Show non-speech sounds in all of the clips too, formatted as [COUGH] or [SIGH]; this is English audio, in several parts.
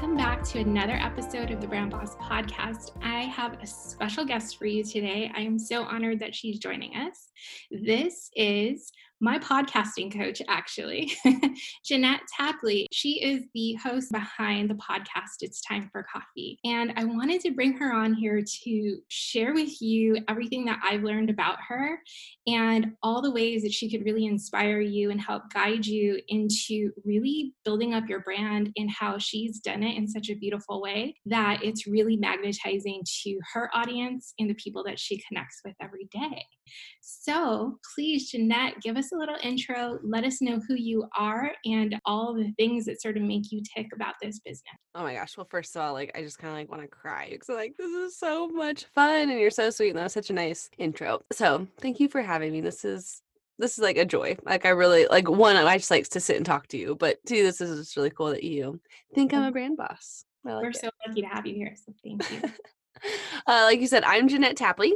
Welcome back to another episode of the Brand Boss podcast. I have a special guest for you today. I am so honored that she's joining us. This is my podcasting coach, actually, [LAUGHS] Jeanette Tapley. She is the host behind the podcast, It's Time for Coffee. And I wanted to bring her on here to share with you everything that I've learned about her and all the ways that she could really inspire you and help guide you into really building up your brand and how she's done it in such a beautiful way that it's really magnetizing to her audience and the people that she connects with every day. So please, Jeanette, give us a little intro. Let us know who you are and all the things that sort of make you tick about this business. Oh my gosh. Well, first of all, like I just kind of like want to cry because like this is so much fun and you're so sweet and that was such a nice intro. So thank you for having me. This is this is like a joy. Like I really like one, I just likes to sit and talk to you, but two, this is just really cool that you think I'm a brand boss. Like We're it. so lucky to have you here. So thank you. [LAUGHS] uh, like you said, I'm Jeanette Tapley.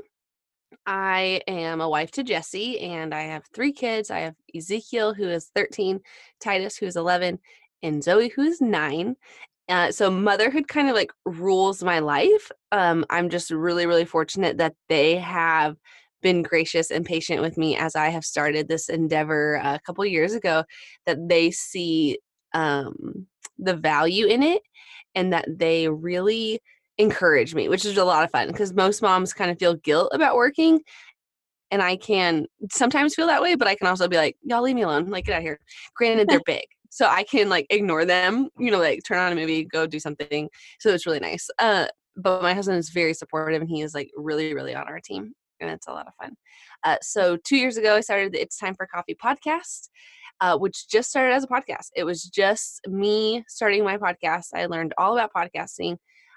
I am a wife to Jesse and I have three kids. I have Ezekiel, who is 13, Titus, who is 11, and Zoe, who is nine. Uh, so motherhood kind of like rules my life. Um, I'm just really, really fortunate that they have been gracious and patient with me as I have started this endeavor a couple years ago, that they see um, the value in it and that they really encourage me, which is a lot of fun because most moms kind of feel guilt about working. And I can sometimes feel that way, but I can also be like, y'all leave me alone. Like, get out here. Granted, they're [LAUGHS] big. So I can like ignore them, you know, like turn on a movie, go do something. So it's really nice. Uh, but my husband is very supportive and he is like really, really on our team. And it's a lot of fun. Uh, so two years ago, I started the It's Time for Coffee podcast. Uh, which just started as a podcast. It was just me starting my podcast. I learned all about podcasting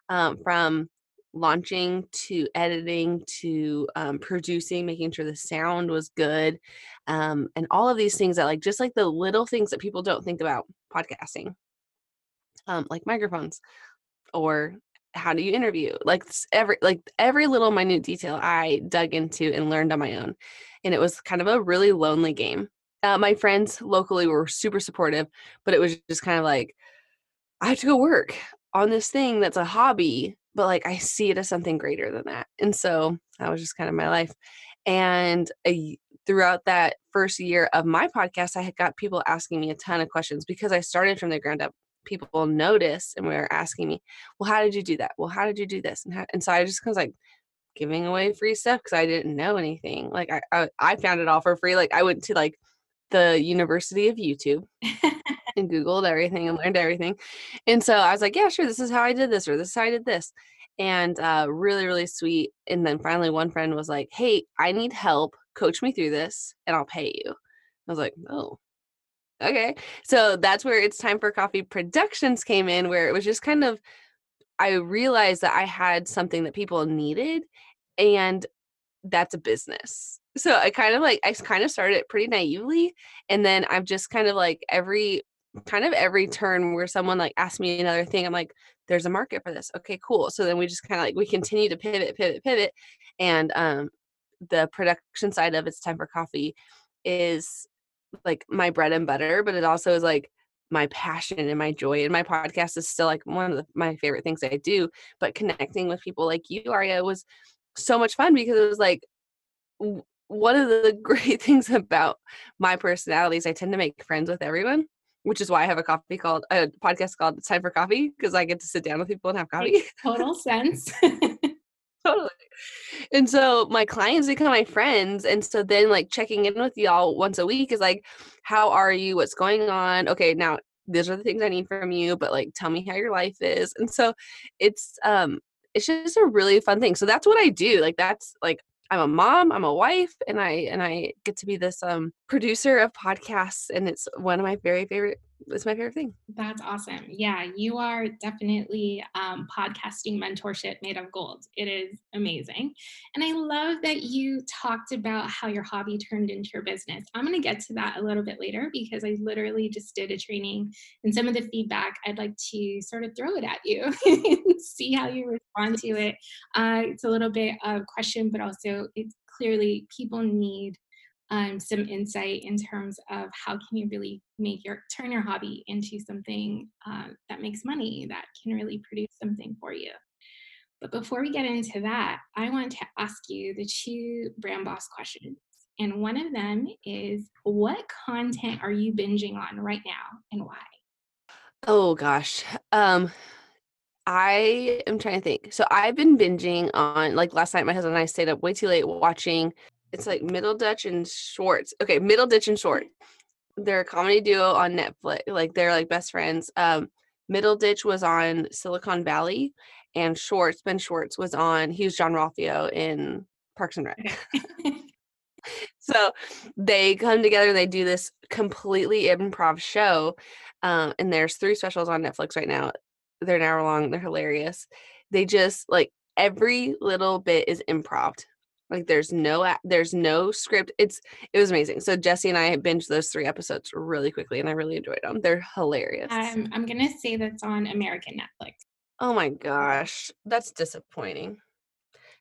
um, from launching to editing to um, producing making sure the sound was good um, and all of these things that like just like the little things that people don't think about podcasting um, like microphones or how do you interview like every like every little minute detail i dug into and learned on my own and it was kind of a really lonely game. Uh, my friends locally were super supportive but it was just kind of like i have to go work on this thing that's a hobby, but like I see it as something greater than that. And so that was just kind of my life. And throughout that first year of my podcast, I had got people asking me a ton of questions because I started from the ground up. People noticed and were asking me, "Well, how did you do that? Well, how did you do this?" And how, and so I just was like giving away free stuff because I didn't know anything. Like I, I I found it all for free. Like I went to like the University of YouTube [LAUGHS] and Googled everything and learned everything. And so I was like, yeah, sure, this is how I did this, or this is how I did this. And uh, really, really sweet. And then finally, one friend was like, hey, I need help. Coach me through this and I'll pay you. I was like, oh, okay. So that's where it's time for coffee productions came in, where it was just kind of, I realized that I had something that people needed and that's a business. So I kind of like I kind of started it pretty naively and then I've just kind of like every kind of every turn where someone like asks me another thing I'm like there's a market for this. Okay, cool. So then we just kind of like we continue to pivot pivot pivot and um the production side of it's time for coffee is like my bread and butter, but it also is like my passion and my joy and my podcast is still like one of the, my favorite things I do. But connecting with people like you, Aria, was so much fun because it was like one of the [LAUGHS] great things about my personality is I tend to make friends with everyone, which is why I have a coffee called a podcast called It's Time for Coffee because I get to sit down with people and have coffee. Makes total sense. [LAUGHS] totally. and so my clients become my friends. And so then like checking in with y'all once a week is like, how are you? What's going on? Okay, now these are the things I need from you, but like tell me how your life is. And so it's um it's just a really fun thing. So that's what I do. Like that's like I'm a mom, I'm a wife, and I and I get to be this um producer of podcasts and it's one of my very favorite it's my favorite thing. That's awesome. Yeah, you are definitely um, podcasting mentorship made of gold. It is amazing. And I love that you talked about how your hobby turned into your business. I'm going to get to that a little bit later because I literally just did a training and some of the feedback I'd like to sort of throw it at you [LAUGHS] and see how you respond to it. Uh, it's a little bit of question, but also it's clearly people need um, some insight in terms of how can you really make your turn your hobby into something uh, that makes money that can really produce something for you but before we get into that i want to ask you the two brand boss questions and one of them is what content are you binging on right now and why oh gosh um I am trying to think. So I've been binging on like last night my husband and I stayed up way too late watching it's like Middleditch and Schwartz. Okay, Middleditch and Short. They're a comedy duo on Netflix. Like they're like best friends. Um, Middleditch was on Silicon Valley, and Schwartz Ben Schwartz was on. He was Jean-Ralphio in Parks and Rec. [LAUGHS] [LAUGHS] so they come together. They do this completely improv show, um, and there's three specials on Netflix right now. They're an hour long. They're hilarious. They just like every little bit is improv like there's no there's no script. It's it was amazing. So Jesse and I binged those three episodes really quickly, and I really enjoyed them. They're hilarious. Um, I'm gonna say that's on American Netflix. Oh my gosh, that's disappointing.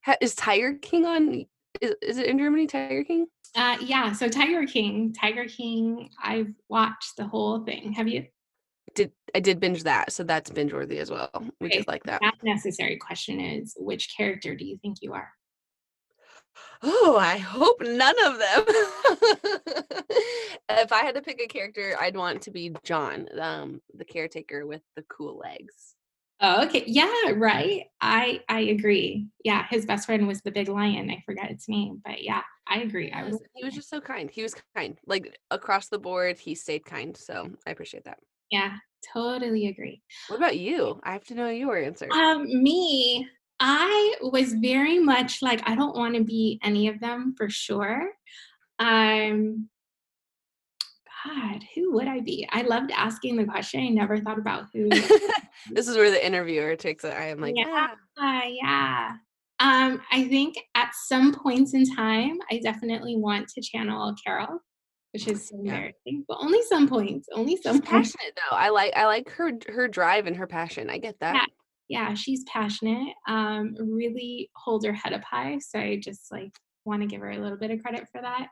Ha- is Tiger King on? Is, is it in Germany? Tiger King? Uh, yeah. So Tiger King, Tiger King. I've watched the whole thing. Have you? Did I did binge that? So that's binge worthy as well. We okay, did like that. That necessary question is, which character do you think you are? Oh, I hope none of them. [LAUGHS] if I had to pick a character, I'd want to be John, um, the caretaker with the cool legs. Oh, okay. Yeah, right. I I agree. Yeah, his best friend was the big lion. I forgot its name, but yeah, I agree. I was he was just so kind. He was kind. Like across the board, he stayed kind. So I appreciate that. Yeah, totally agree. What about you? I have to know your answer. Um, me, I was very much like, I don't want to be any of them for sure. Um, God, who would I be? I loved asking the question. I never thought about who. [LAUGHS] this is where the interviewer takes it. I am like, yeah, yeah. yeah. Um, I think at some points in time, I definitely want to channel Carol, which is so yeah. embarrassing, but only some points. Only some She's points. passionate though. I like I like her her drive and her passion. I get that. Yeah yeah, she's passionate, um, really holds her head up high. So I just like want to give her a little bit of credit for that.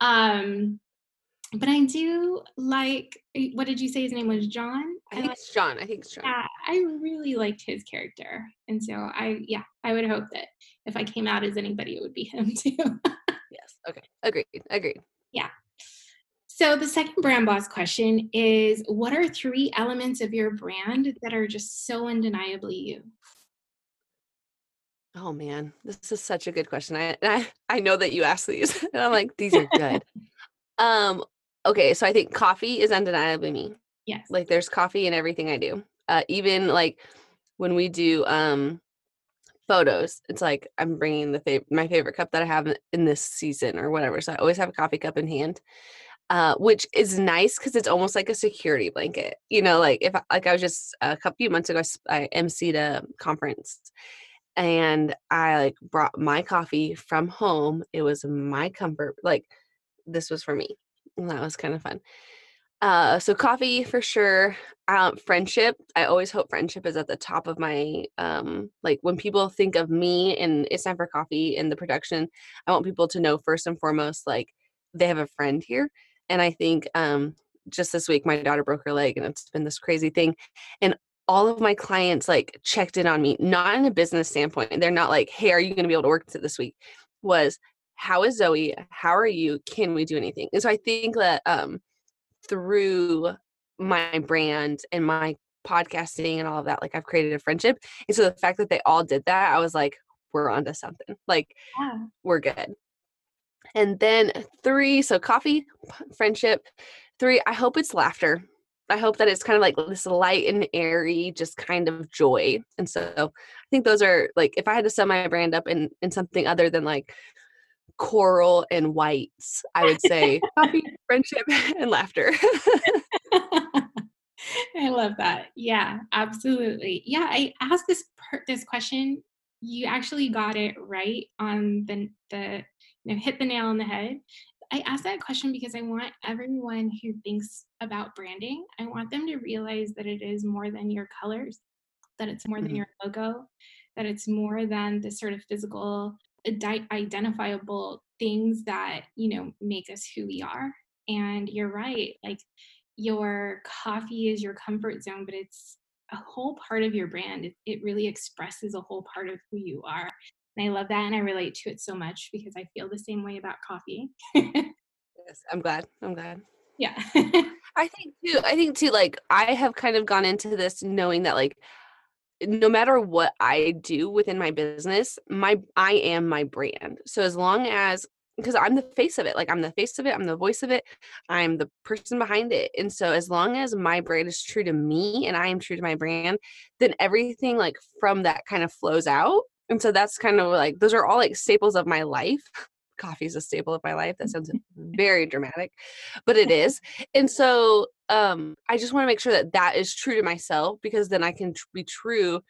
Um, but I do like eh, what did you say his name was John? I think it's John. I think it's John. Yeah, I really liked his character. And so I yeah, I would hope that if I came out as anybody, it would be him [LAUGHS] too. yes. Okay. Agreed. Agreed. Yeah. So, the second brand boss question is What are three elements of your brand that are just so undeniably you? Oh man, this is such a good question. I I, I know that you asked these, [LAUGHS] and I'm like, these are good. [LAUGHS] um, okay, so I think coffee is undeniably me. Yes. Like there's coffee in everything I do. Uh, even like when we do um photos, it's like I'm bringing the fav- my favorite cup that I have in this season or whatever. So I always have a coffee cup in hand uh, which is nice because it's almost like a security blanket. You know, like if like I was just a couple few months ago, I emceed a conference, and I like brought my coffee from home. It was my comfort. Like this was for me. That was kind of fun. Uh, so coffee for sure. Um, friendship. I always hope friendship is at the top of my um like when people think of me and it's time for coffee and the production, I want people to know first and foremost like they have a friend here and I think um, just this week, my daughter broke her leg, and it's been this crazy thing. And all of my clients like checked in on me, not in a business standpoint. They're not like, "Hey, are you going to be able to work this week?" Was how is Zoe? How are you? Can we do anything? And so I think that um, through my brand and my podcasting and all of that, like I've created a friendship. And so the fact that they all did that, I was like, we're onto something. Like Yeah. we're good. And then three, so coffee, friendship. Three, I hope it's laughter. I hope that it's kind of like this light and airy, just kind of joy. And so I think those are like if I had to sum my brand up in in something other than like coral and whites, I would say [LAUGHS] coffee, friendship [LAUGHS] and laughter. [LAUGHS] I love that. Yeah, absolutely. Yeah, I asked this per- this question. You actually got it right on the the you know hit the nail on the head. I ask that question because I want everyone who thinks about branding, I want them to realize that it is more than your colors, that it's more than Mhm. your logo, that it's more than the sort of physical identifiable things that, you know, make us who we are. And you're right, like your coffee is your comfort zone, but it's a whole part of your brand. It, it really expresses a whole part of who you are. And I love that and I relate to it so much because I feel the same way about coffee. [LAUGHS] Yes, I'm glad. I'm glad. yeah. [LAUGHS] I think too. I think too. Like I have kind of gone into this knowing that like no matter what I do within my business, my I am my brand. So as long as because I'm the face of it, like I'm the face of it, I'm the voice of it, I'm the person behind it. And so as long as my brand is true to me and I am true to my brand, then everything like from that kind of flows out. And so that's kind of like those are all like staples of my life. [LAUGHS] Coffee is a staple of my life. That sounds [LAUGHS] very dramatic, but it is. And so um I just want to make sure that that is true to myself because then I can tr- be true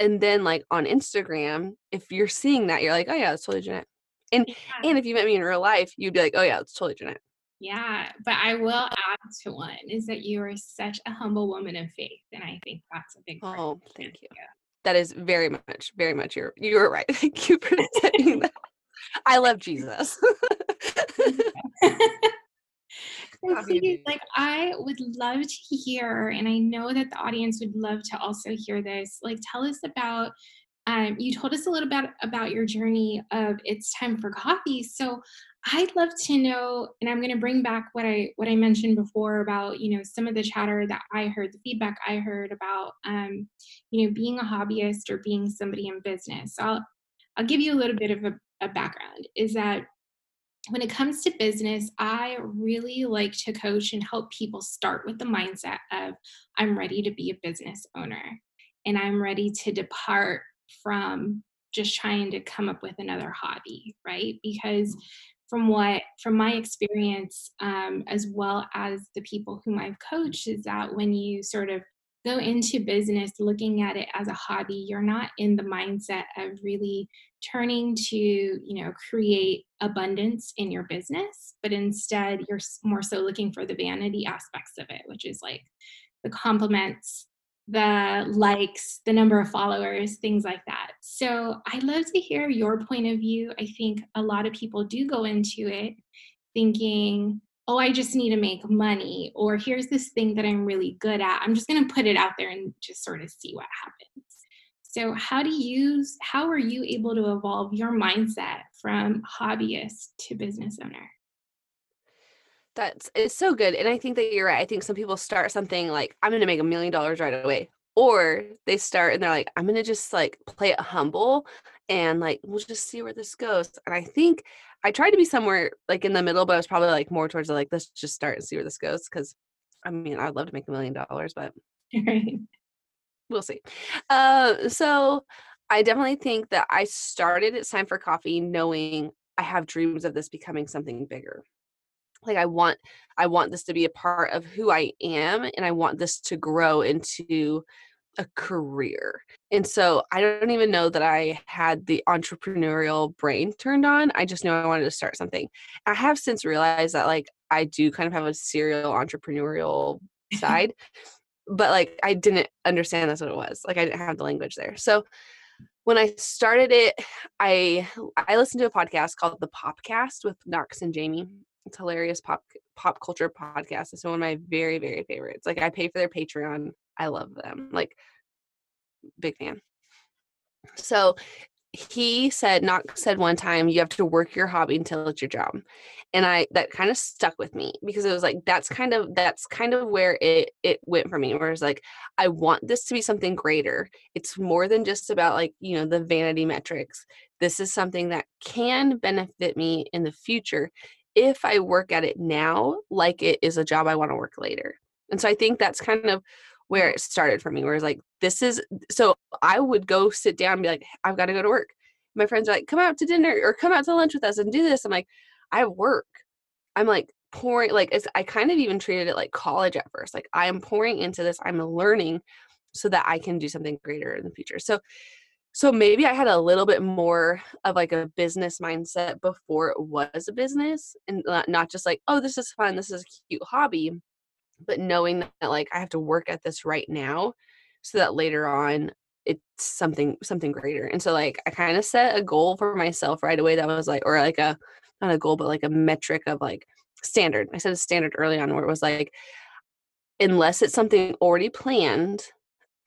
and then like on Instagram, if you're seeing that, you're like, oh yeah, it's totally Jeanette. And Yeah. and if you met me in real life, you'd be like, oh yeah, it's totally Jeanette. Yeah, but I will add to one is that you are such a humble woman of faith, and I think that's a big part. Oh, thank you. That is very much, very much your you were right. [LAUGHS] Thank you for saying that. I love Jesus. [LAUGHS] [LAUGHS] Coffee like I would love to hear, and I know that the audience would love to also hear this. Like, tell us about. Um, you told us a little bit about your journey of it's time for coffee. So I'd love to know, and I'm going to bring back what I what I mentioned before about you know some of the chatter that I heard, the feedback I heard about um, you know being a hobbyist or being somebody in business. So I'll I'll give you a little bit of a, a background. Is that when it comes to business, I really like to coach and help people start with the mindset of I'm ready to be a business owner and I'm ready to depart from just trying to come up with another hobby, right? Because from what from my experience um, as well as the people whom i've coached is that when you sort of go into business looking at it as a hobby you're not in the mindset of really turning to you know create abundance in your business but instead you're more so looking for the vanity aspects of it which is like the compliments the likes the number of followers things like that. So i'd love to hear your point of view. I think a lot of people do go into it thinking oh i just need to make money or here's this thing that i'm really good at. I'm just going to put it out there and just sort of see what happens. So how do you how are you able to evolve your mindset from hobbyist to business owner That's it's so good. And I think that you're right. I think some people start something like, I'm gonna make a million dollars right away. Or they start and they're like, I'm gonna just like play it humble and like we'll just see where this goes. And I think I tried to be somewhere like in the middle, but I was probably like more towards the, like, let's just start and see where this goes. Cause I mean, I'd love to make a million dollars, but right we'll see. Uh, so I definitely think that I started It's Time for Coffee knowing I have dreams of this becoming something bigger. Like I want I want this to be a part of who I am and I want this to grow into a career. And so I don't even know that I had the entrepreneurial brain turned on. I just knew I wanted to start something. I have since realized that like I do kind of have a serial entrepreneurial side [LAUGHS] but like I didn't understand that's what it was. Like I didn't have the language there. So when I started it, I I listened to a podcast called The Popcast with Knox and Jamie. It's hilarious pop pop culture podcast. It's one of my very very favorites. Like I pay for their Patreon. I love them. Like big fan. So he said Knox said one time you have to work your hobby until it's your job and i that kind of stuck with me because it was like that's kind of that's kind of where it it went for me where it's like i want this to be something greater it's more than just about like you know the vanity metrics this is something that can benefit me in the future if i work at it now like it is a job i want to work later. And so i think that's kind of where it started for me where it's like this is so i would go sit down and be like i've got to go to work. My friends are like come out to dinner or come out to lunch with us and do this. I'm like i work. I'm like pouring like it's i kind of even treated it like college at first like i am pouring into this i'm learning so that i can do something greater in the future. So so maybe i had a little bit more of like a business mindset before it was a business and not just like oh this is fun this is a cute hobby but knowing that like I have to work at this right now so that later on it's something something greater. And so like I kind of set a goal for myself right away that was like or like a not a goal but like a metric of like standard. I said a standard early on where it was like unless it's something already planned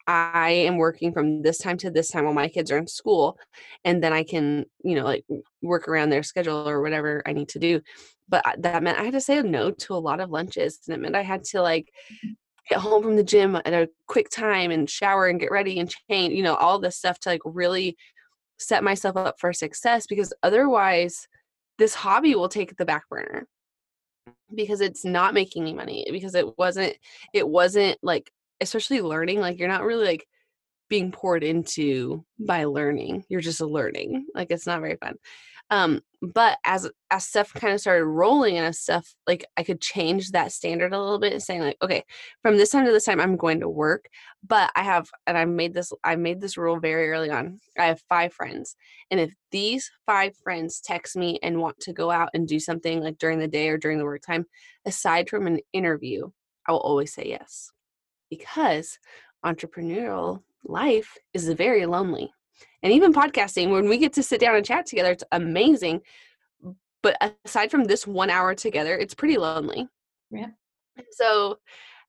I am working from this time to this time while my kids are in school and then I can, you know, like work around their schedule or whatever I need to do. But that meant I had to say no to a lot of lunches and it meant I had to like mm-hmm. get home from the gym at a quick time and shower and get ready and change, you know, all this stuff to like really set myself up for success because otherwise this hobby will take the back burner because it's not making me money because it wasn't it wasn't like especially learning like you're not really like being poured into by learning you're just learning like it's not very fun. Um but as as stuff kind of started rolling and as stuff like i could change that standard a little bit saying like okay from this time to this time i'm going to work but i have and i made this i made this rule very early on i have five friends and if these five friends text me and want to go out and do something like during the day or during the work time aside from an interview i will always say yes because entrepreneurial life is very lonely. And even podcasting, when we get to sit down and chat together, it's amazing. But aside from this one hour together, it's pretty lonely. Yeah. So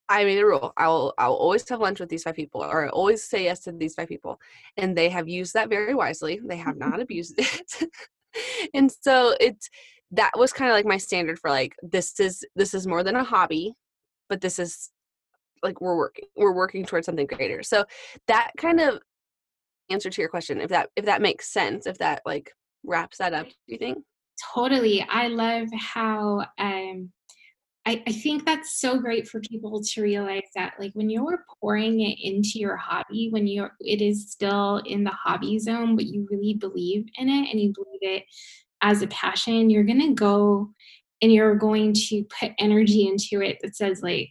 I made a rule. I'll I'll always have lunch with these five people, or I always say yes to these five people, and they have used that very wisely. They have mm-hmm. not abused it, [LAUGHS] and so it's that was kind of like my standard for like this is this is more than a hobby, but this is like we're working we're working towards something greater. So that kind of answer to your question if that if that makes sense if that like wraps that up do you think? Totally i love how um I, I think that's so great for people to realize that like when you're pouring it into your hobby when you're it is still in the hobby zone but you really believe in it and you believe it as a passion you're gonna go and you're going to put energy into it that says like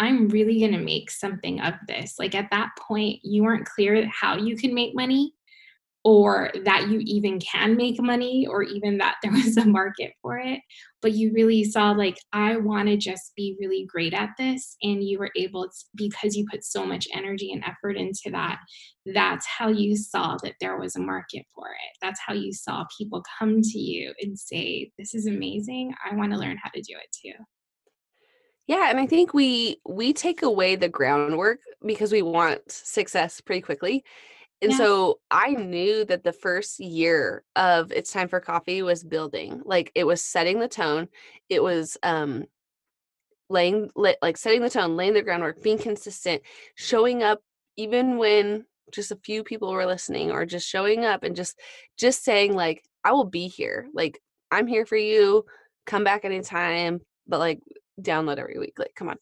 I'm really going to make something of this. Like at that point, you weren't clear how you can make money or that you even can make money or even that [LAUGHS] there was a market for it. But you really saw, like, I want to just be really great at this. And you were able to, because you put so much energy and effort into that, that's how you saw that there was a market for it. That's how you saw people come to you and say, This is amazing. I want to learn how to do it too. Yeah, and I think we we take away the groundwork because we want success pretty quickly. And yeah. so I knew that the first year of It's Time for Coffee was building. Like it was setting the tone. It was um laying like setting the tone, laying the groundwork, being consistent, showing up even when just a few people were listening or just showing up and just just saying like I will be here. Like I'm here for you. Come back anytime. But like download every week like come on.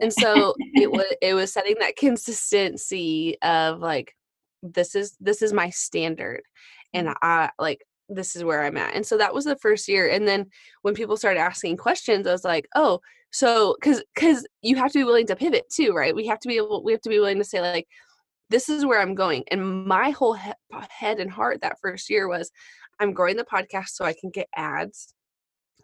And [LAUGHS] so it was it was setting that consistency of like this is this is my standard and mm-hmm. i like this is where i'm at. And so that was the first year and then when people started asking questions i was like oh so because because you have to be willing to pivot too right? We have to be able we have to be willing to say like this is where i'm going. And my whole he- head and heart that first year was i'm growing the podcast so i can get ads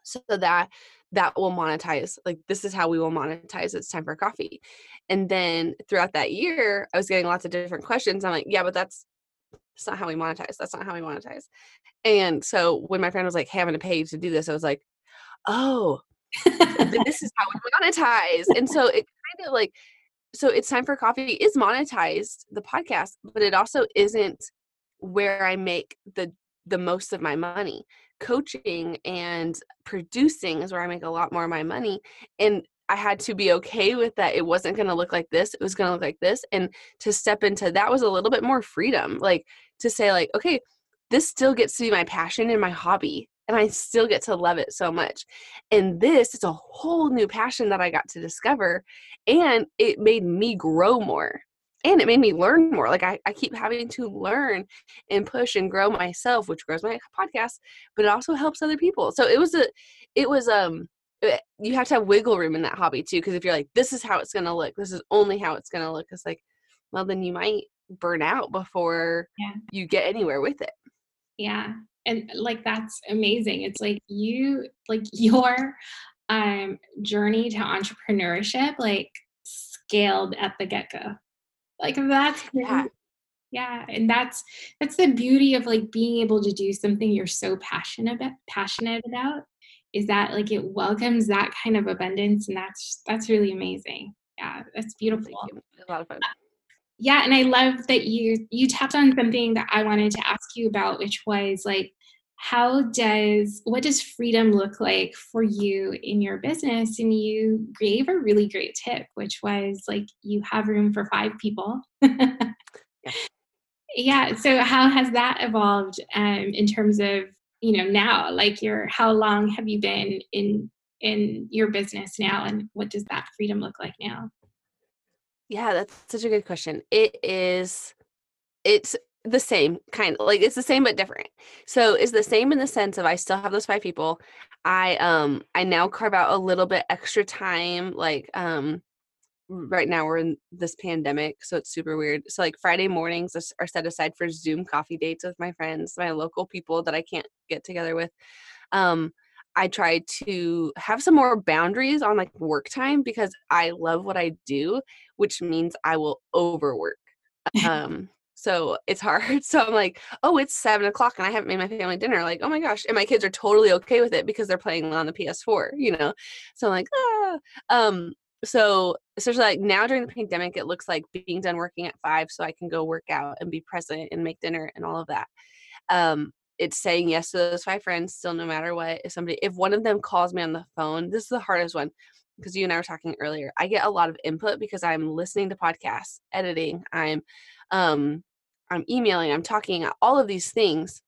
so that that will monetize like this is how we will monetize it's time for coffee. And then throughout that year i was getting lots of different questions. I'm like yeah but that's that's not how we monetize that's not how we monetize. And so when my friend was like i'm gonna pay to do this i was like oh this is how we monetize. And so it kind of like so it's time for coffee is monetized the podcast but it also isn't where i make the the most of my money. Coaching and producing is where I make a lot more of my money. And I had to be okay with that. It wasn't going to look like this. It was going to look like this. And to step into that was a little bit more freedom. Like to say, like, okay, this still gets to be my passion and my hobby. And I still get to love it so much. And this is a whole new passion that I got to discover. And it made me grow more and it made me learn more like I, I keep having to learn and push and grow myself which grows my podcast but it also helps other people. So it was a it was um it, you have to have wiggle room in that hobby too because if you're like this is how it's going to look this is only how it's going to look it's like well then you might burn out before yeah. you get anywhere with it. Yeah and like that's amazing. It's like you like [LAUGHS] your um journey to entrepreneurship like scaled at the get-go like that's yeah. yeah. And that's that's the beauty of like being able to do something you're so passionate about passionate about is that like it welcomes that kind of abundance and that's that's really amazing. Yeah, that's beautiful. A lot of fun. Uh, yeah, and I love that you you tapped on something that I wanted to ask you about, which was like how does what does freedom look like for you in your business? And you gave a really great tip which was like you have room for five people. Yeah. [LAUGHS] Yeah so how has that evolved um, in terms of you know now? Like your how long have you been in in your business now and what does that freedom look like now? Yeah that's such a good question. It is it's the same kind of like it's the same but different. So it's the same in the sense of i still have those five people. I um i now carve out a little bit extra time like um right now we're in this pandemic so it's super weird. So like friday mornings are set aside for zoom coffee dates with my friends my local people that i can't get together with. Um i try to have some more boundaries on like work time because i love what i do which means i will overwork. [LAUGHS] Um so it's hard. [LAUGHS] So I'm like, oh, it's seven o'clock and I haven't made my family dinner. Like, oh my gosh. And my kids are totally okay with it because they're playing on the PS4, you know? So I'm like, ah. Um, so especially like now during the pandemic, it looks like being done working at five so I can go work out and be present and make dinner and all of that. Um, it's saying yes to those five friends still no matter what. If somebody if one of them calls me on the phone, this is the hardest one because you and I were talking earlier. I get a lot of input because I'm listening to podcasts, editing, I'm um I'm emailing, I'm talking, all of these things.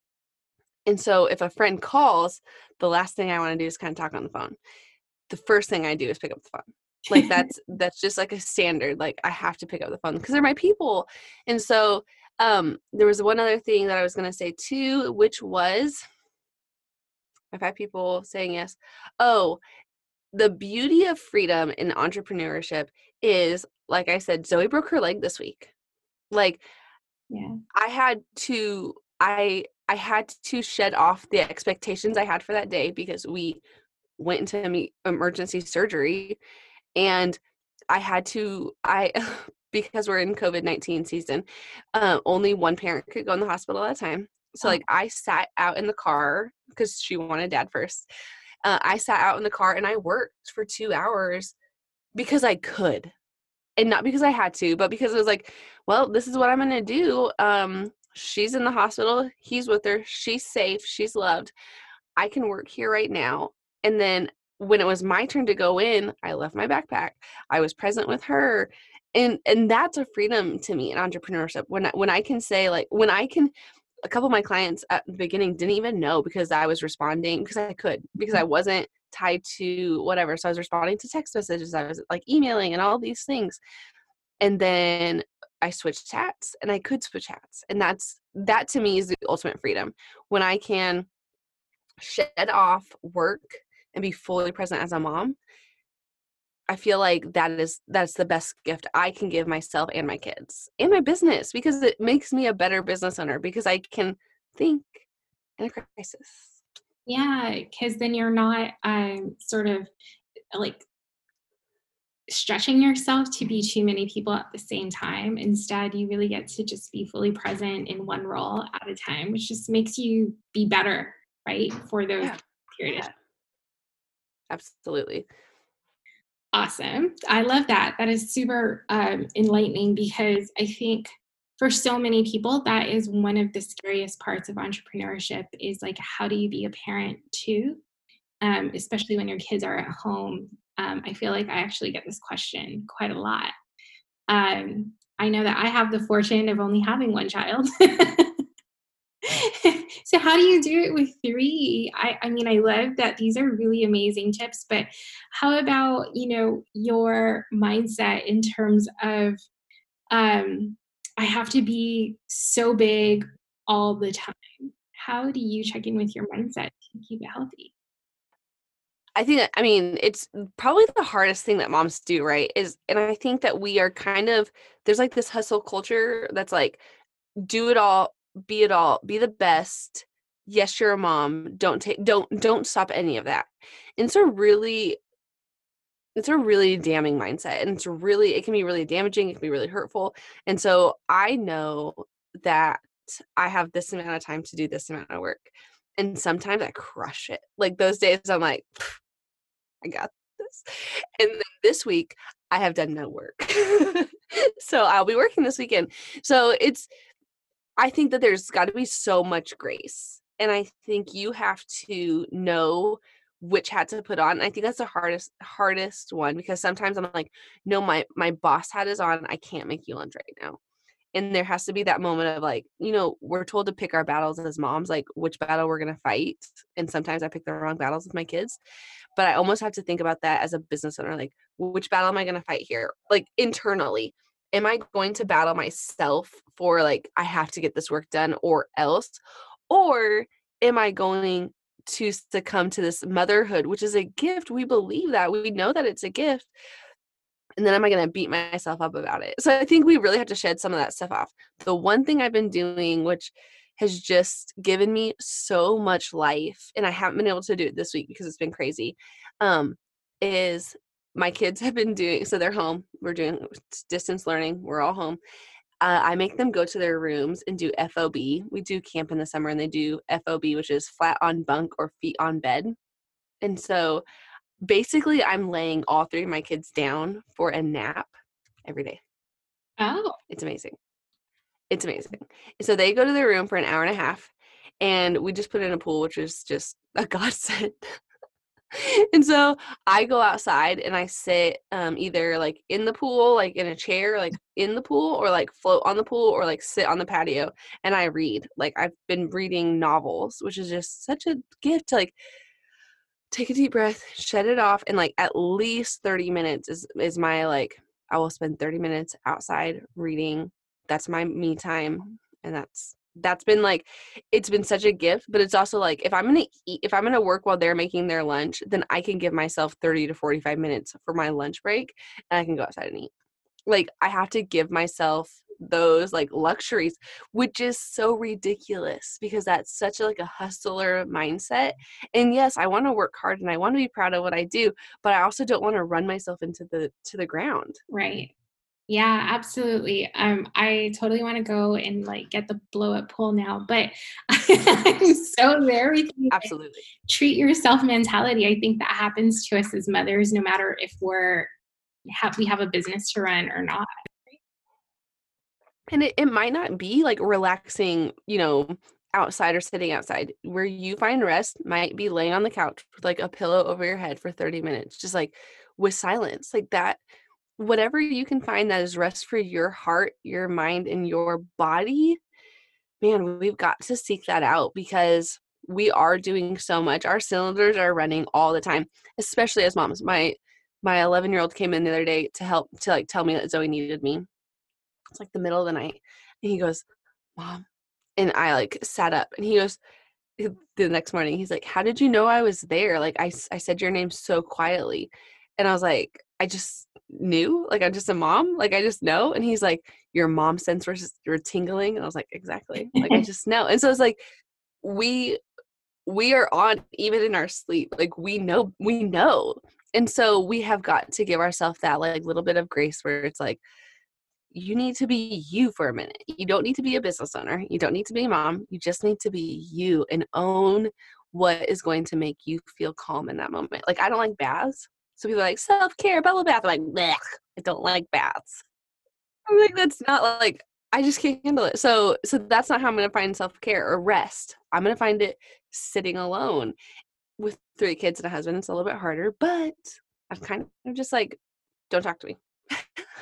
And so if a friend calls, the last thing I want to do is kind of talk on the phone. The first thing I do is pick up the phone. Like [LAUGHS] that's that's just like a standard. Like I have to pick up the phone because they're my people. And so um there was one other thing that I was going to say too, which was I've had people saying yes. Oh, the beauty of freedom in entrepreneurship is like I said, Zoe broke her leg this week. Like yeah. I had to i i had to shed off the expectations i had for that day because we went into emergency surgery and i had to i [LAUGHS] because we're in covid-19 season uh, only one parent could go in the hospital at a time. So oh. like i sat out in the car because she wanted dad first. Uh, i sat out in the car and i worked for two hours because i could and not because I had to, but because it was like, well, this is what I'm gonna do. Um, she's in the hospital, he's with her, she's safe, she's loved. I can work here right now. And then when it was my turn to go in, I left my backpack. I was present with her. And and that's a freedom to me in entrepreneurship. When I, when I can say like when I can a couple of my clients at the beginning didn't even know because I was responding because I could because I wasn't tied to whatever. So I was responding to text messages, I was like emailing and all these things. And then I switched hats and I could switch hats. And that's that to me is the ultimate freedom. When I can shed off work and be fully present as a mom. I feel like that is that's the best gift I can give myself and my kids and my business because it makes me a better business owner because I can think in a crisis. Yeah, because then you're not um, sort of like stretching yourself to be too many people at the same time. Instead, you really get to just be fully present in one role at a time, which just makes you be better, right? For those yeah. periods. Yeah. Absolutely. Awesome. I love that. That is super um, enlightening because I think for so many people that is one of the scariest parts of entrepreneurship is like how do you be a parent too? Um, especially when your kids are at home. Um, i feel like i actually get this question quite a lot. Um, i know that i have the fortune of only having one child. [LAUGHS] So how do you do it with three? I, I mean i love that these are really amazing tips but how about you know your mindset in terms of um i have to be so big all the time how do you check in with your mindset to keep it healthy I think I mean it's probably the hardest thing that moms do, right? Is and I think that we are kind of there's like this hustle culture that's like do it all be it all, be the best. Yes, you're a mom. Don't take don't don't stop any of that. And so, really it's a really damning mindset and it's really it can be really damaging, it can be really hurtful. And so I know that I have this amount of time to do this amount of work. And sometimes I crush it. Like those days I'm like I got this. And then this week I have done no work. [LAUGHS] so I'll be working this weekend. So it's I think that there's got to be so much grace. And I think you have to know which hat to put on. I think that's the hardest hardest one because sometimes I'm like, no, my my boss hat is on. I can't make you lunch right now. And there has to be that moment of like, you know, we're told to pick our battles as moms, like which battle we're gonna fight. And sometimes I pick the wrong battles with my kids. But I almost have to think about that as a business owner, like which battle am I gonna fight here? Like internally am I going to battle myself for like I have to get this work done or else or am I going to succumb to this motherhood which is a gift. We believe that. We know that it's a gift. And then am I going to beat myself up about it? So I think we really have to shed some of that stuff off. The one thing I've been doing which has just given me so much life and I haven't been able to do it this week because it's been crazy um is my kids have been doing so they're home. We're doing distance learning. We're all home uh, i make them go to their rooms and do fob we do camp in the summer and they do fob which is flat on bunk or feet on bed. And so basically i'm laying all three of my kids down for a nap every day. Oh. It's amazing. It's amazing. So they go to their room for an hour and a half and we just put in a pool which is just a [LAUGHS] godsend [LAUGHS] and so I go outside and I sit um, either like in the pool, like in a chair, like in the pool, or like float on the pool, or like sit on the patio and I read. Like I've been reading novels, which is just such a gift to like take a deep breath, shut it off, and like at least 30 minutes is is my like I will spend 30 minutes outside reading. That's my me time. And that's that's been like it's been such a gift but it's also like if i'm gonna eat if i'm gonna work while they're making their lunch then i can give myself 30 to 45 minutes for my lunch break and i can go outside and eat. Like i have to give myself those like luxuries which is so ridiculous because that's such a, like a hustler mindset and yes i want to work hard and i want to be proud of what i do but i also don't want to run myself into the to the ground. Right yeah, absolutely. Um, I totally want to go and like get the blow up pool now, but [LAUGHS] I'm so there with you. Absolutely. Treat yourself mentality. I think that happens to us as mothers, no matter if we're have we have a business to run or not. And it, it might not be like relaxing, you know, outside or sitting outside. Where you find rest might be laying on the couch with like a pillow over your head for 30 minutes, just like with silence. Like that whatever you can find that is rest for your heart, your mind, and your body, man, we've got to seek that out because we are doing so much. Our cylinders are running all the time, especially as moms. My my 11 year old came in the other day to help to like tell me that Zoe needed me. It's like the middle of the night, and he goes, "Mom," and I like sat up, and he goes. Eh, the next morning, he's like, "How did you know I was there? Like I, I said your name so quietly," and I was like, "I just knew like i'm just a mom like i just know and he's like your mom sensors were tingling and i was like exactly like i [LAUGHS] just know and so it's like we we are on even in our sleep like we know we know and so we have got to give ourselves that like little bit of grace where it's like you need to be you for a minute. You don't need to be a business owner. You don't need to be a mom. You just need to be you and own what is going to make you feel calm in that moment. Like i don't like baths so people are like, self care, bubble bath. I'm like, Blech, I don't like baths. I'm like, that's not like, I just can't handle it. So so that's not how I'm gonna find self-care or rest. I'm gonna find it sitting alone with three kids and a husband. It's a little bit harder, but I'm kind of just like, don't talk to me. [LAUGHS]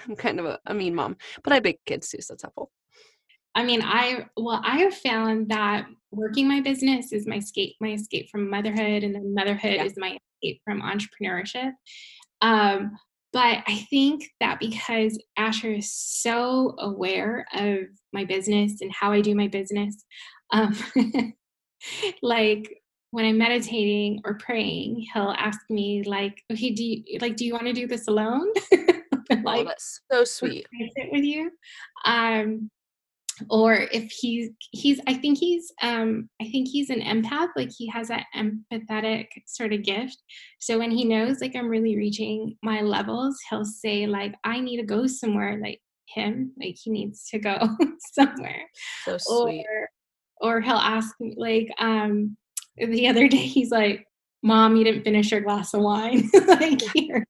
I'm kind of a, a mean mom, but I have big kids too, so it's helpful. I mean, I well, I have found that working my business is my escape, my escape from motherhood, and then motherhood yeah. is my escape from entrepreneurship. Um, but I think that because Asher is so aware of my business and how I do my business, um, [LAUGHS] like when I'm meditating or praying, he'll ask me like, "Okay, do you like do you want to do this alone?" [LAUGHS] like, oh, that's so sweet. Sit with you. Um, or if he's he's i think he's um i think he's an empath like he has that empathetic sort of gift. So when he knows like i'm really reaching my levels he'll say like i need to go somewhere like him like he needs to go [LAUGHS] somewhere. So sweet. or or he'll ask me like um the other day he's like mom you didn't finish your glass of wine. [LAUGHS] Like here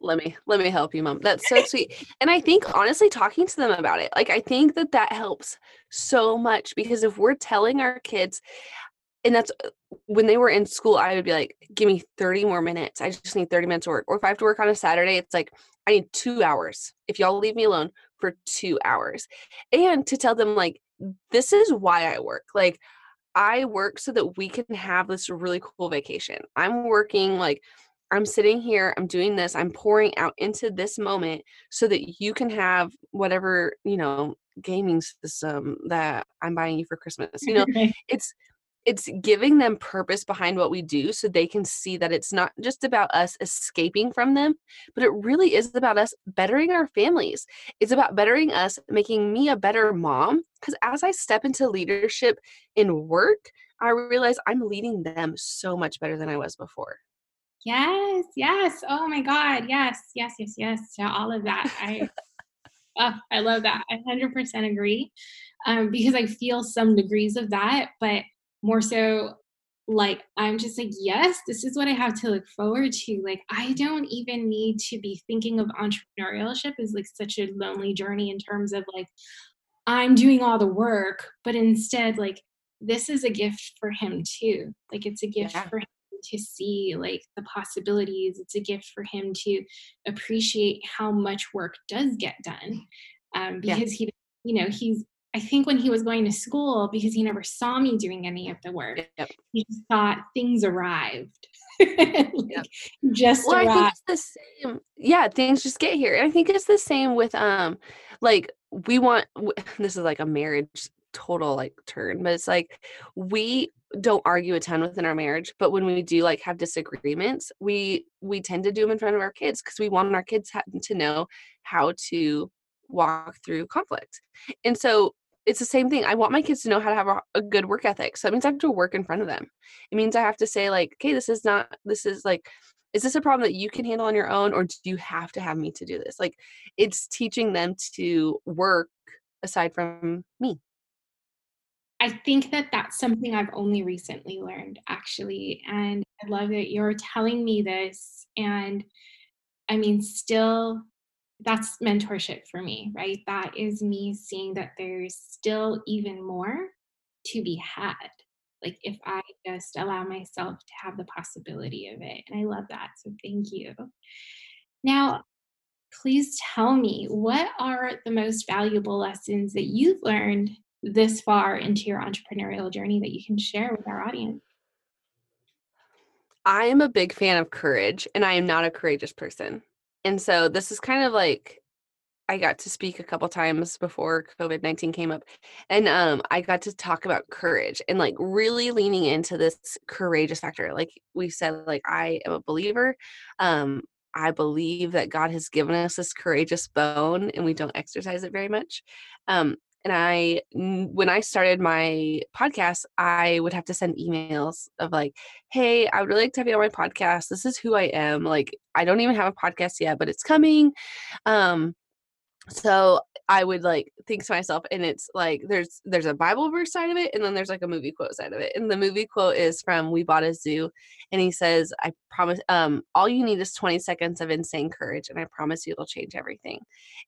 let me let me help you mom. That's so sweet. And i think honestly talking to them about it like i think that that helps so much because if we're telling our kids and that's uh, when they were in school i would be like give me 30 more minutes. I just need 30 minutes to work. Or if i have to work on a saturday it's like i need two hours. If y'all leave me alone for two hours. And to tell them like this is why i work. Like I work so that we can have this really cool vacation. I'm working like I'm sitting here, I'm doing this, I'm pouring out into this moment so that you can have whatever, you know, gaming system that I'm buying you for Christmas. You know, [LAUGHS] it's it's giving them purpose behind what we do so they can see that it's not just about us escaping from them, but it really is about us bettering our families. It's about bettering us, making me a better mom. Because as I step into leadership in work, I realize I'm leading them so much better than I was before. Yes, yes. Oh my God. Yes, yes, yes, yes. Yeah, all of that. I oh, I love that. I 100% agree. Um, because I feel some degrees of that, but more so like i'm just like yes this is what i have to look forward to like i don't even need to be thinking of entrepreneurship as like such a lonely journey in terms of like i'm doing all the work but instead like this is a gift for him too like it's a gift yeah. for him to see like the possibilities it's a gift for him to appreciate how much work does get done um, because yeah. he you know he's I think when he was going to school, because he never saw me doing any of the work, yep. he just thought things arrived. [LAUGHS] like, yep. Just well, arrived. I think it's the same. Yeah, things just get here. And I think it's the same with um, like we want. [LAUGHS] This is like a marriage total like turn, but it's like we don't argue a ton within our marriage but when we do like have disagreements we we tend to do them in front of our kids because we want our kids to know how to walk through conflict. And so it's the same thing. I want my kids to know how to have a, a, good work ethic. So that means I have to work in front of them. It means I have to say, like, okay, this is not, this is like, is this a problem that you can handle on your own or do you have to have me to do this? Like, it's teaching them to work aside from me. I think that that's something I've only recently learned, actually. And I love that you're telling me this. And I mean, still that's mentorship for me, right? That is me seeing that there's still even more to be had. Like if I just allow myself to have the possibility of it. And I love that. So thank you. Now, please tell me what are the most valuable lessons that you've learned this far into your entrepreneurial journey that you can share with our audience? I am a big fan of courage, and I am not a courageous person. And so this is kind of like I got to speak a couple times before COVID 19 came up. And um, I got to talk about courage and like really leaning into this courageous factor. Like we said, like I am a believer. Um, I believe that God has given us this courageous bone and we don't exercise it very much. Um, and I, when I started my podcast, I would have to send emails of like, "Hey, I would really like to have you on my podcast. This is who I am. Like, I don't even have a podcast yet, but it's coming." Um, so I would like think to myself, and it's like there's there's a Bible verse side of it, and then there's like a movie quote side of it. And the movie quote is from We Bought a Zoo, and he says, "I promise, um, all you need is 20 seconds of insane courage, and I promise you it'll change everything."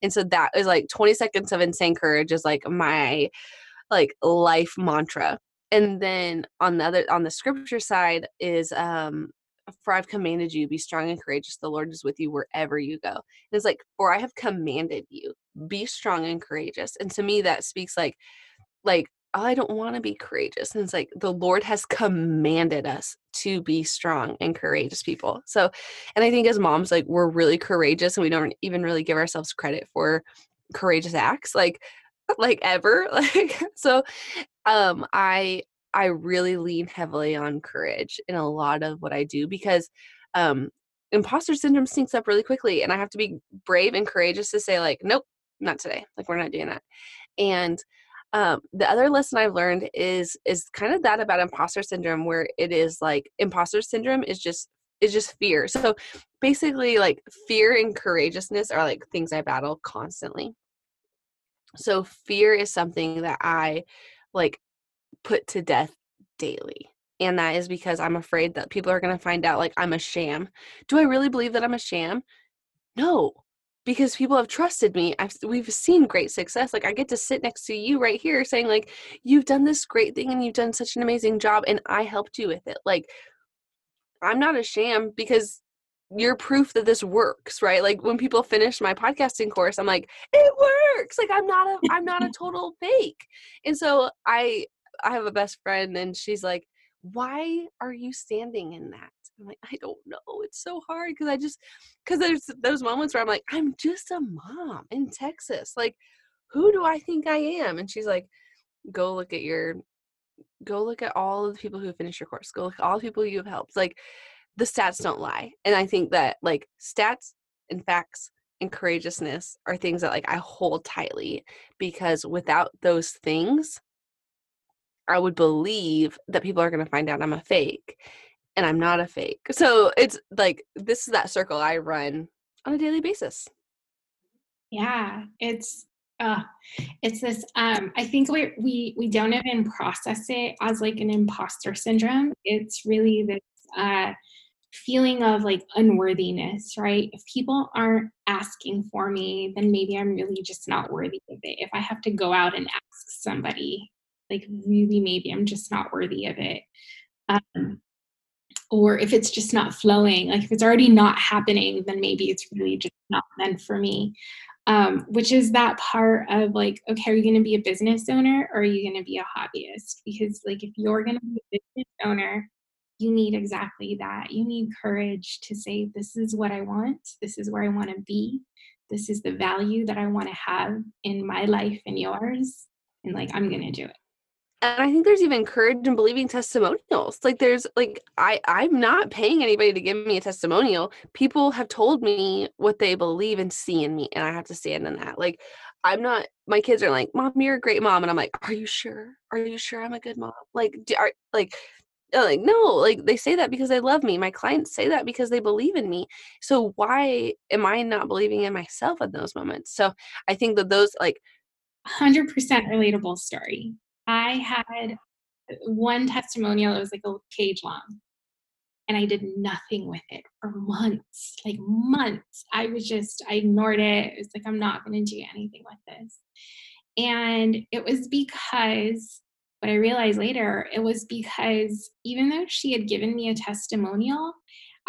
And so that is like 20 seconds of insane courage is like my like life mantra. And then on the other on the scripture side is um for I've commanded you, be strong and courageous. The Lord is with you wherever you go. And it's like, for I have commanded you, be strong and courageous. And to me, that speaks like, like, I don't want to be courageous. And it's like the Lord has commanded us to be strong and courageous people. So, and I think as moms, like we're really courageous and we don't even really give ourselves credit for courageous acts, like, like ever. [LAUGHS] Like, so um I I really lean heavily on courage in a lot of what I do because um, imposter syndrome sneaks up really quickly, and I have to be brave and courageous to say like, nope, not today. Like we're not doing that. And um, the other lesson I've learned is is kind of that about imposter syndrome, where it is like imposter syndrome is just is just fear. So basically, like fear and courageousness are like things I battle constantly. So fear is something that I like put to death daily. And that is because I'm afraid that people are going to find out like I'm a sham. Do I really believe that I'm a sham? No, because people have trusted me. I've we've seen great success. Like I get to sit next to you right here saying like you've done this great thing and you've done such an amazing job and I helped you with it. Like I'm not a sham because you're proof that this works, right? Like when people finish my podcasting course, I'm like, it works. Like I'm not a I'm not a [LAUGHS] total fake. And so I I have a best friend and she's like, why are you standing in that? I'm like, I don't know. It's so hard because I just, because there's those moments where I'm like, I'm just a mom in Texas. Like, who do I think I am? And she's like, go look at your, go look at all of the people who finished your course. Go look at all the people you have helped. Like, the stats don't lie. And I think that like stats and facts and courageousness are things that like I hold tightly because without those things, I would believe that people are going to find out I'm a fake and I'm not a fake. So it's like this is that circle I run on a daily basis. Yeah, it's uh it's this um I think we we we don't even process it as like an imposter syndrome. It's really this uh feeling of like unworthiness, right? If people aren't asking for me, then maybe I'm really just not worthy of it. If I have to go out and ask somebody, like really maybe i'm just not worthy of it. Um, or if it's just not flowing like if it's already not happening then maybe it's really just not meant for me. Um, which is that part of like okay are you going to be a business owner or are you going to be a hobbyist? Because like if you're going to be a business owner you need exactly that. You need courage to say this is what i want. This is where i want to be. This is the value that i want to have in my life and yours. And like i'm going to do it and I think there's even courage in believing testimonials. Like there's like I I'm not paying anybody to give me a testimonial. People have told me what they believe and see in me, and I have to stand in that. Like I'm not. My kids are like, "Mom, you're a great mom," and I'm like, "Are you sure? Are you sure I'm a good mom?" Like, do, are like. Like no, like they say that because they love me. My clients say that because they believe in me. So why am I not believing in myself at those moments? So I think that those like 100% relatable story I had one testimonial, it was like a page long. And I did nothing with it for months, like months. I was just, I ignored it. It was like, I'm not going to do anything with this. And it was because what I realized later, it was because even though she had given me a testimonial,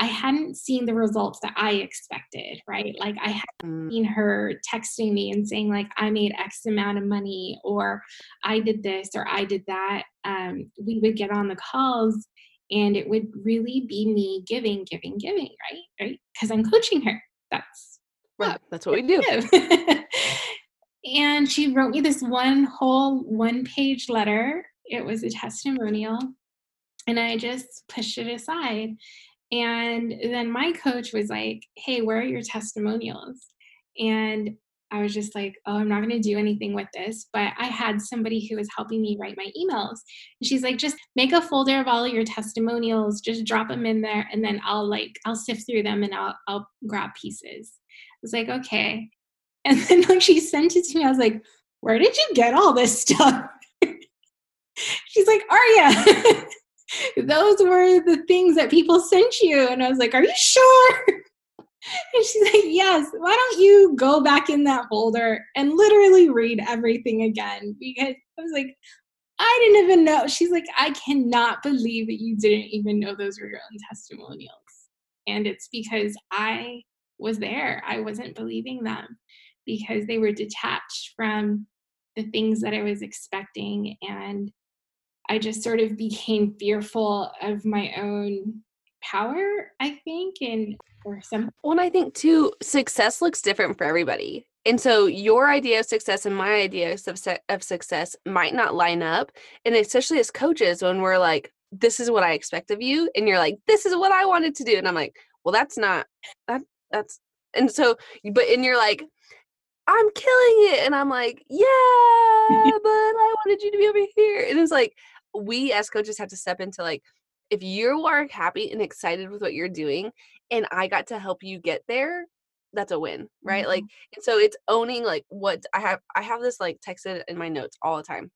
I hadn't seen the results that I expected, right? Like I hadn't mm. seen her texting me and saying like I made X amount of money or I did this or I did that. Um, we would get on the calls and it would really be me giving, giving, giving, right? Right? Because I'm coaching her. That's right. That's what we do. [LAUGHS] and she wrote me this one whole one page letter. It was a testimonial. And I just pushed it aside and then my coach was like, Hey, where are your testimonials? And I was just like, Oh, I'm not going to do anything with this. But I had somebody who was helping me write my emails. And she's like, Just make a folder of all of your testimonials, just drop them in there. And then I'll like, I'll sift through them and I'll, I'll grab pieces. I was like, Okay. [LAUGHS] And then like she sent it to me, I was like, where did you get all this stuff? [LAUGHS] She's like, Aria, [LAUGHS] [LAUGHS] those were the things that people sent you. And I was like, are you sure? [LAUGHS] And she's like, Yes, why don't you go back in that folder and literally read everything again? Because I was like, I didn't even know. She's like, I cannot believe that you didn't even know those were your own testimonials. And it's because I was there. I wasn't believing them because they were detached from the things that I was expecting. And I just sort of became fearful of my own power, I think, and or some. Well, and I think too, success looks different for everybody. And so your idea of success and my idea of, of success might not line up. And especially as coaches, when we're like, this is what I expect of you. And you're like, this is what I wanted to do. And I'm like, well, that's not, that, that's, and so, but, and you're like, I'm killing it. And I'm like, [LAUGHS] yeah, but I wanted you to be over here. And it's like, we as coaches have to step into like, if you are happy and excited with what you're doing and I got to help you get there, that's a win, right? Mm-hmm. Like and so it's owning like what I have I have this like texted in my notes all the time.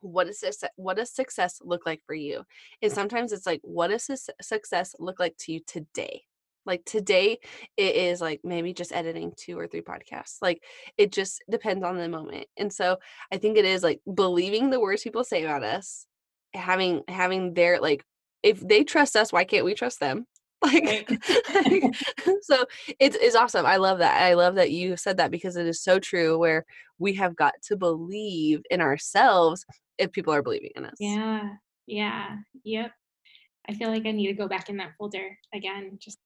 What does success, what does success look like for you? And sometimes it's like what does success look like to you today? Like today it is like maybe just editing two or three podcasts. Like it just depends on the moment. And so I think it is like believing the words people say about us, having having their like if they trust us, why can't we trust them? [LAUGHS] Like, [LAUGHS] so it's, it's awesome. I love that. I love that you said that because it is so true where we have got to believe in ourselves if people are believing in us. Yeah. Yeah. Yep. I feel like I need to go back in that folder again. Just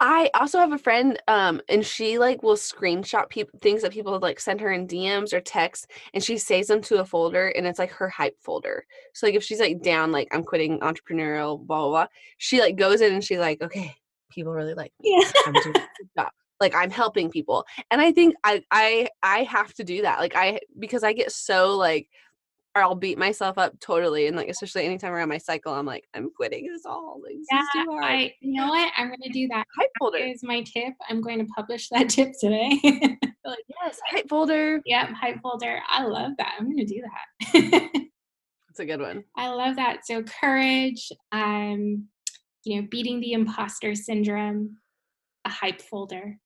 I also have a friend, um, and she like will screenshot people things that people like send her in DMs or texts, and she saves them to a folder, and it's like her hype folder. So like if she's like down, like I'm quitting entrepreneurial, blah blah blah, she like goes in and she's like, okay, people really like me. Yeah. I'm doing [LAUGHS] job. Like I'm helping people, and I think I I I have to do that. Like I because I get so like or I'll beat myself up totally. And like, especially anytime around my cycle, I'm like, I'm quitting this all. Like, this yeah, I, you know what? I'm going to do that. Hype folder is my tip. I'm going to publish that [LAUGHS] tip today. [LAUGHS] like, yes, hype folder. Yep, hype folder. I love that. I'm going to do that. [LAUGHS] That's a good one. I love that. So courage, um, you know, beating the imposter syndrome, a hype folder.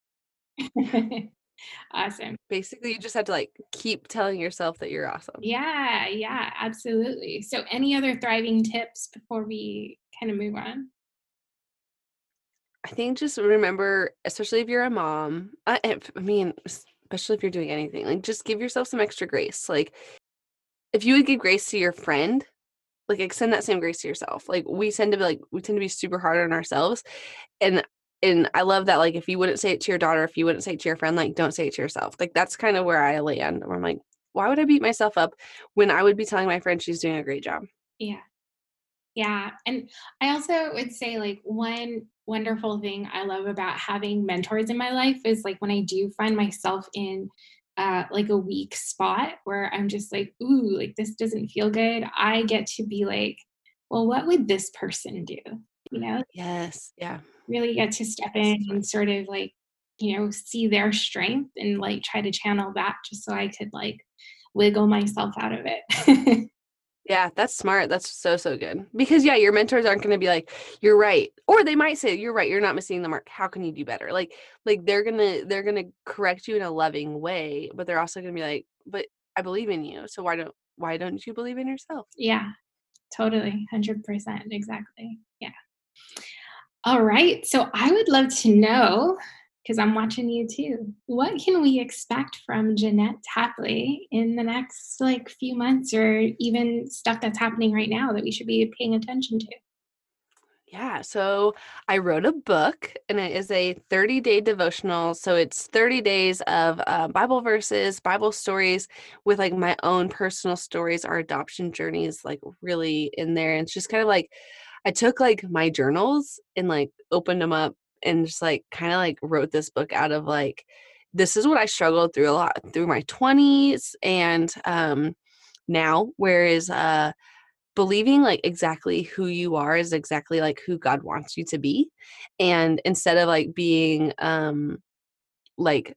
Awesome. Basically, you just have to like keep telling yourself that you're awesome. Yeah, yeah, absolutely. So, any other thriving tips before we kind of move on? I think just remember, especially if you're a mom, uh, I, I mean, especially if you're doing anything, like just give yourself some extra grace. Like, if you would give grace to your friend, like extend that same grace to yourself. Like we tend to be like we tend to be super hard on ourselves, and and I love that like if you wouldn't say it to your daughter, if you wouldn't say it to your friend, like don't say it to yourself. Like that's kind of where I land. Where I'm like, why would I beat myself up when I would be telling my friend she's doing a great job? Yeah. Yeah. And I also would say like one wonderful thing I love about having mentors in my life is like when I do find myself in uh, like a weak spot where I'm just like, ooh, like this doesn't feel good. I get to be like, well, what would this person do? You know? Yes. Yeah. Really get to step in and sort of like you know see their strength and like try to channel that just so i could like wiggle myself out of it. [LAUGHS] Yeah that's smart. That's so so good. Because yeah your mentors aren't going to be like you're right. Or they might say you're right you're not missing the mark. How can you do better? Like like they're gonna they're gonna correct you in a loving way but they're also gonna be like but i believe in you so why don't why don't you believe in yourself? Yeah. Totally. 100% exactly. Yeah all right. So I would love to know, because I'm watching you too, what can we expect from Jeanette Tapley in the next like few months or even stuff that's happening right now that we should be paying attention to? Yeah, so I wrote a book and it is a 30 day devotional. So it's 30 days of uh, Bible verses, Bible stories with like my own personal stories, our adoption journeys, like really in there. And it's just kind of like I took like my journals and like opened them up and just like kind of like wrote this book out of like this is what I struggled through a lot through my 20s and um now whereas uh believing like exactly who you are is exactly like who God wants you to be. And instead of like being um like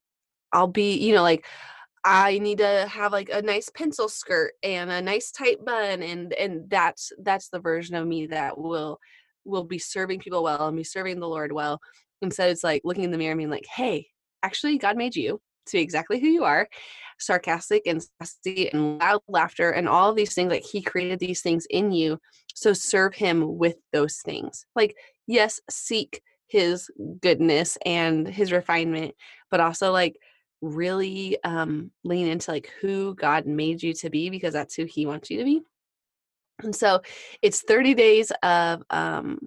I'll be, you know, like I need to have like a nice pencil skirt and a nice tight bun and and that's that's the version of me that will will be serving people well and be serving the Lord well. Instead it's like looking in the mirror and being like, hey, actually God made you to be exactly who you are, sarcastic and sassy and loud laughter and all of these things. Like he created these things in you. So serve him with those things. Like, yes, seek his goodness and his refinement, but also like really um, lean into like who God made you to be because that's who He wants you to be. And so it's 30 days of um,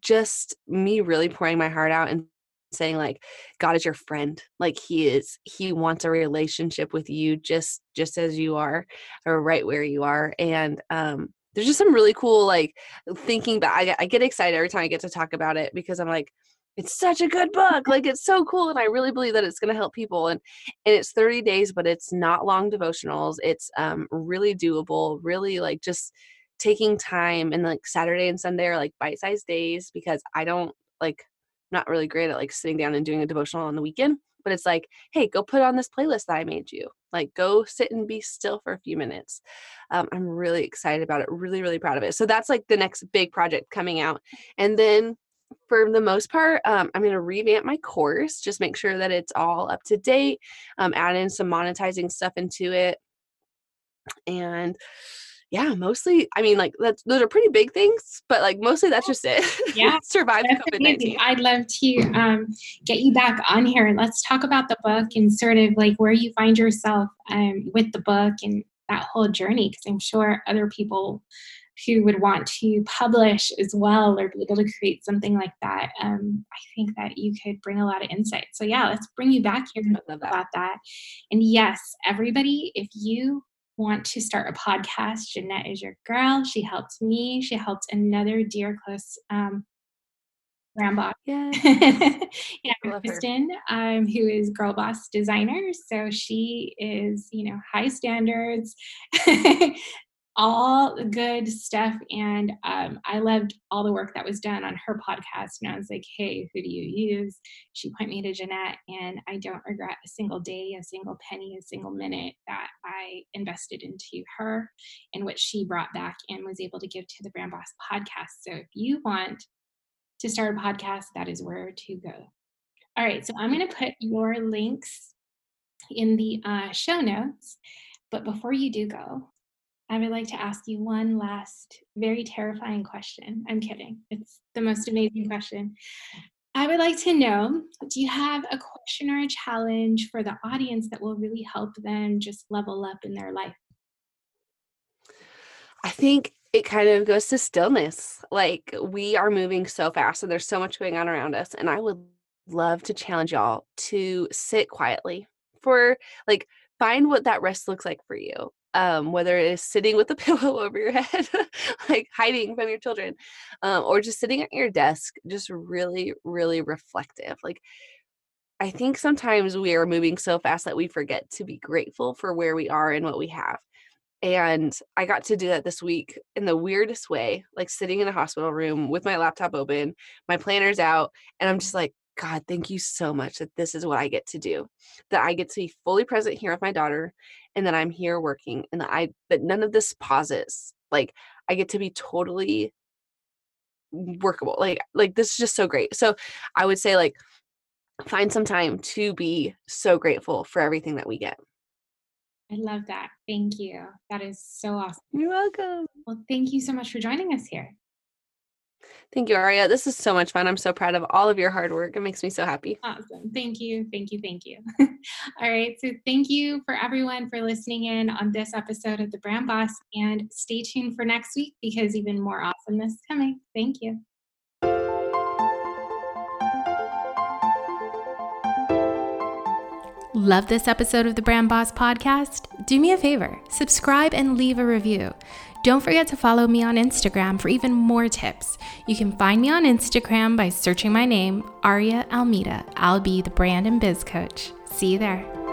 just me really pouring my heart out and saying like god is your friend. Like he is. He wants a relationship with you just just as you are or right where you are. And um there's just some really cool like thinking back I, I get excited every time i get to talk about it because i'm like it's such a good book like it's so cool and i really believe that it's going to help people and and it's 30 days but it's not long devotionals it's um really doable really like just taking time and like saturday and sunday are like bite-sized days because i don't like not really great at like sitting down and doing a devotional on the weekend but it's like hey go put on this playlist that i made you. Like go sit and be still for a few minutes. Um, i'm really excited about it really really proud of it. So that's like the next big project coming out and then for the most part, um, I'm going to revamp my course, just make sure that it's all up to date, um, add in some monetizing stuff into it. And yeah, mostly, I mean, like that's those are pretty big things, but like mostly that's just it. Yeah, survive COVID nineteen. I'd love to um, get you back on here and let's talk about the book and sort of like where you find yourself um, with the book and that whole journey, because I'm sure other people who would want to publish as well or be able to create something like that, um, I think that you could bring a lot of insight. So, yeah, let's bring you back here about that. And yes, everybody, if you want to start a podcast, Jeanette is your girl. She helped me. She helped another dear close um, grandma. [LAUGHS] Yeah. yeah, Kristen, um, who is Girl Boss Designer. So she is, you know, high standards, [LAUGHS] all the good stuff. And um, I loved all the work that was done on her podcast. And I was like, hey, who do you use? She pointed me to Jeanette, and I don't regret a single day, a single penny, a single minute that I invested into her and what she brought back and was able to give to the Brand Boss podcast. So if you want to start a podcast, that is where to go. All right, so I'm going to put your links in the uh, show notes. But before you do go, I would like to ask you one last very terrifying question. I'm kidding. It's the most amazing question. I would like to know do you have a question or a challenge for the audience that will really help them just level up in their life? I think it kind of goes to stillness. Like we are moving so fast and there's so much going on around us. And I would love to challenge y'all to sit quietly for like find what that rest looks like for you um, whether it is sitting with a [LAUGHS] pillow over your head, like hiding from your children, um, or just sitting at your desk, just really, really reflective. Like, I think sometimes we are moving so fast that we forget to be grateful for where we are and what we have. And I got to do that this week in the weirdest way, like sitting in a hospital room with my laptop open, my planner's out, and I'm just like, God, thank you so much that this is what I get to do. That I get to be fully present here with my daughter and that I'm here working and that I that none of this pauses. Like I get to be totally workable. Like like this is just so great. So I would say like find some time to be so grateful for everything that we get. I love that. Thank you. That is so awesome. You're welcome. Well, thank you so much for joining us here. Thank you, Aria. This is so much fun. I'm so proud of all of your hard work. It makes me so happy. Awesome. Thank you. Thank you. Thank you. [LAUGHS] all right. So, thank you for everyone for listening in on this episode of The Brand Boss. And stay tuned for next week because even more awesomeness is coming. Thank you. Love this episode of the Brand Boss podcast? Do me a favor subscribe and leave a review. Don't forget to follow me on Instagram for even more tips. You can find me on Instagram by searching my name, Aria Almeida. I'll be the brand and biz coach. See you there.